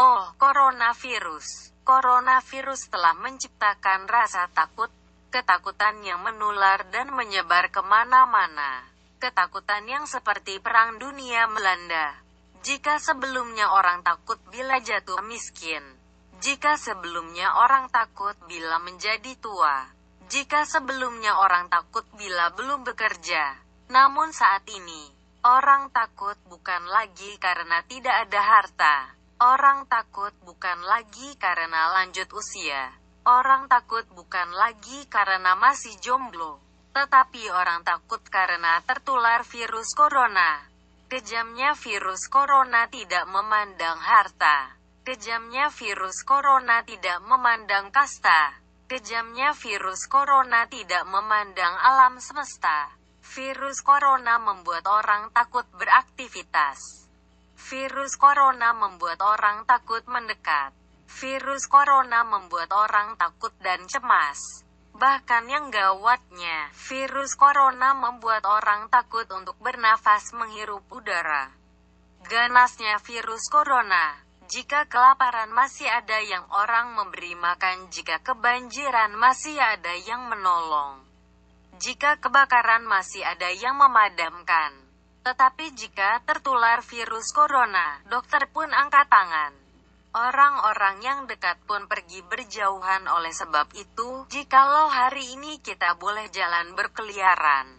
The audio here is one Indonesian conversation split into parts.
Oh, coronavirus. Coronavirus telah menciptakan rasa takut, ketakutan yang menular dan menyebar ke mana-mana. Ketakutan yang seperti perang dunia melanda. Jika sebelumnya orang takut bila jatuh miskin. Jika sebelumnya orang takut bila menjadi tua. Jika sebelumnya orang takut bila belum bekerja. Namun saat ini, orang takut bukan lagi karena tidak ada harta. Orang takut bukan lagi karena lanjut usia. Orang takut bukan lagi karena masih jomblo. Tetapi orang takut karena tertular virus corona. Kejamnya virus corona tidak memandang harta. Kejamnya virus corona tidak memandang kasta. Kejamnya virus corona tidak memandang alam semesta. Virus corona membuat orang takut beraktivitas. Virus corona membuat orang takut mendekat. Virus corona membuat orang takut dan cemas. Bahkan yang gawatnya, virus corona membuat orang takut untuk bernafas menghirup udara. Ganasnya virus corona. Jika kelaparan masih ada yang orang memberi makan, jika kebanjiran masih ada yang menolong. Jika kebakaran masih ada yang memadamkan. Tetapi jika tertular virus corona, dokter pun angkat tangan. Orang-orang yang dekat pun pergi berjauhan oleh sebab itu, jikalau hari ini kita boleh jalan berkeliaran.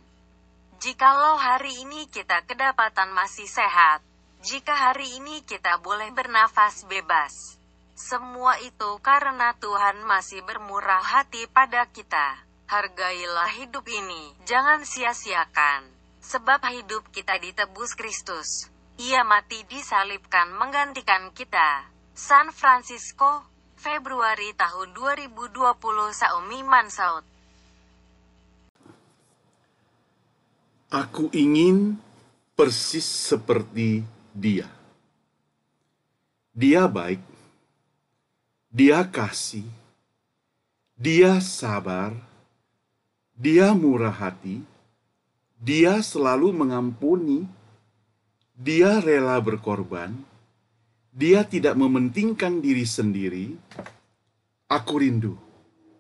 Jikalau hari ini kita kedapatan masih sehat. Jika hari ini kita boleh bernafas bebas. Semua itu karena Tuhan masih bermurah hati pada kita. Hargailah hidup ini, jangan sia-siakan. Sebab hidup kita ditebus Kristus. Ia mati disalibkan menggantikan kita. San Francisco, Februari tahun 2020 Saumi Mansaut. Aku ingin persis seperti dia. Dia baik, dia kasih, dia sabar, dia murah hati, dia selalu mengampuni, dia rela berkorban, dia tidak mementingkan diri sendiri. Aku rindu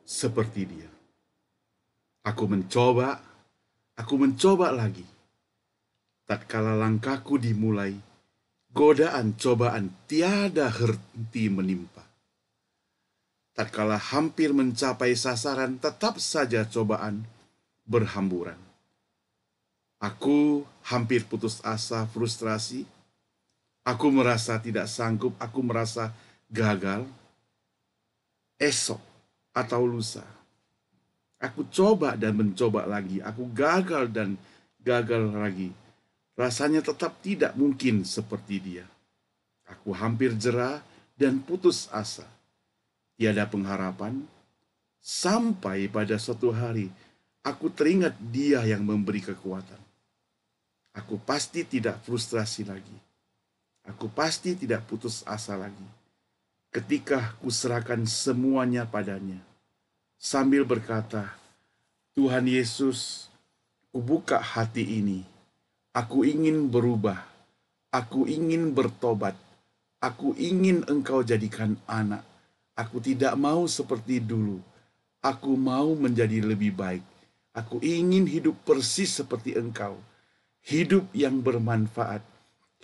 seperti dia. Aku mencoba, aku mencoba lagi. Tatkala langkahku dimulai, godaan cobaan tiada henti menimpa. Tatkala hampir mencapai sasaran, tetap saja cobaan berhamburan. Aku hampir putus asa, frustrasi. Aku merasa tidak sanggup, aku merasa gagal. Esok atau lusa, aku coba dan mencoba lagi. Aku gagal dan gagal lagi rasanya tetap tidak mungkin seperti dia. Aku hampir jerah dan putus asa. Tiada pengharapan, sampai pada suatu hari aku teringat dia yang memberi kekuatan. Aku pasti tidak frustrasi lagi. Aku pasti tidak putus asa lagi. Ketika kuserahkan semuanya padanya, sambil berkata, Tuhan Yesus, kubuka hati ini Aku ingin berubah. Aku ingin bertobat. Aku ingin engkau jadikan anak. Aku tidak mau seperti dulu. Aku mau menjadi lebih baik. Aku ingin hidup persis seperti engkau. Hidup yang bermanfaat.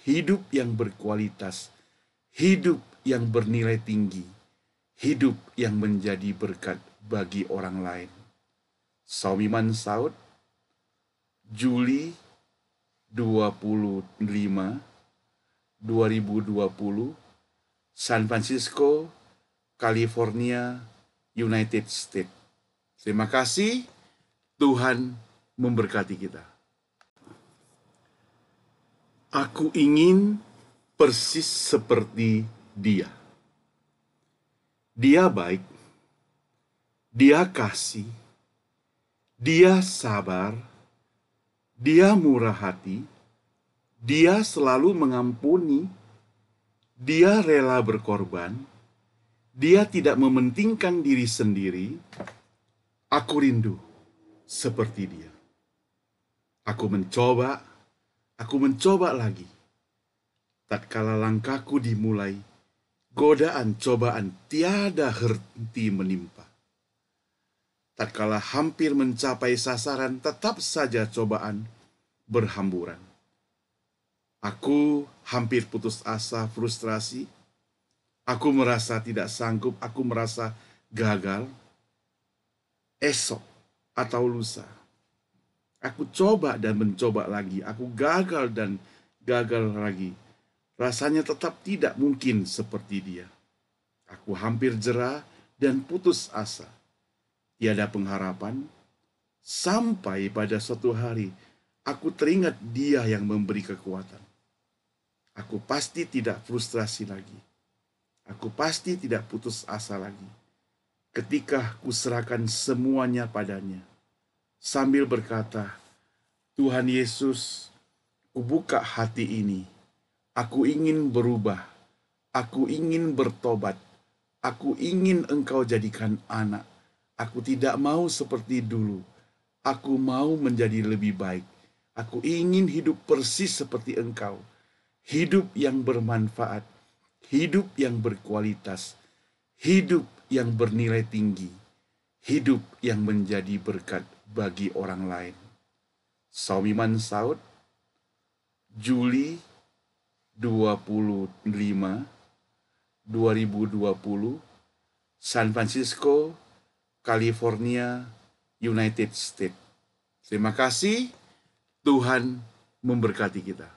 Hidup yang berkualitas. Hidup yang bernilai tinggi. Hidup yang menjadi berkat bagi orang lain. Saumiman Saud, Juli 25 2020 San Francisco, California, United States. Terima kasih. Tuhan memberkati kita. Aku ingin persis seperti dia. Dia baik, dia kasih, dia sabar, dia murah hati, dia selalu mengampuni, dia rela berkorban, dia tidak mementingkan diri sendiri. Aku rindu seperti dia. Aku mencoba, aku mencoba lagi. Tatkala langkahku dimulai, godaan cobaan tiada henti menimpa. Tatkala hampir mencapai sasaran, tetap saja cobaan berhamburan. Aku hampir putus asa, frustrasi. Aku merasa tidak sanggup, aku merasa gagal. Esok atau lusa, aku coba dan mencoba lagi. Aku gagal dan gagal lagi. Rasanya tetap tidak mungkin seperti dia. Aku hampir jerah dan putus asa tiada pengharapan, sampai pada suatu hari aku teringat dia yang memberi kekuatan. Aku pasti tidak frustrasi lagi. Aku pasti tidak putus asa lagi. Ketika kuserahkan semuanya padanya. Sambil berkata, Tuhan Yesus, kubuka hati ini. Aku ingin berubah. Aku ingin bertobat. Aku ingin engkau jadikan anak Aku tidak mau seperti dulu. Aku mau menjadi lebih baik. Aku ingin hidup persis seperti engkau. Hidup yang bermanfaat. Hidup yang berkualitas. Hidup yang bernilai tinggi. Hidup yang menjadi berkat bagi orang lain. Saumiman Saud, Juli 25, 2020, San Francisco, California, United States. Terima kasih, Tuhan memberkati kita.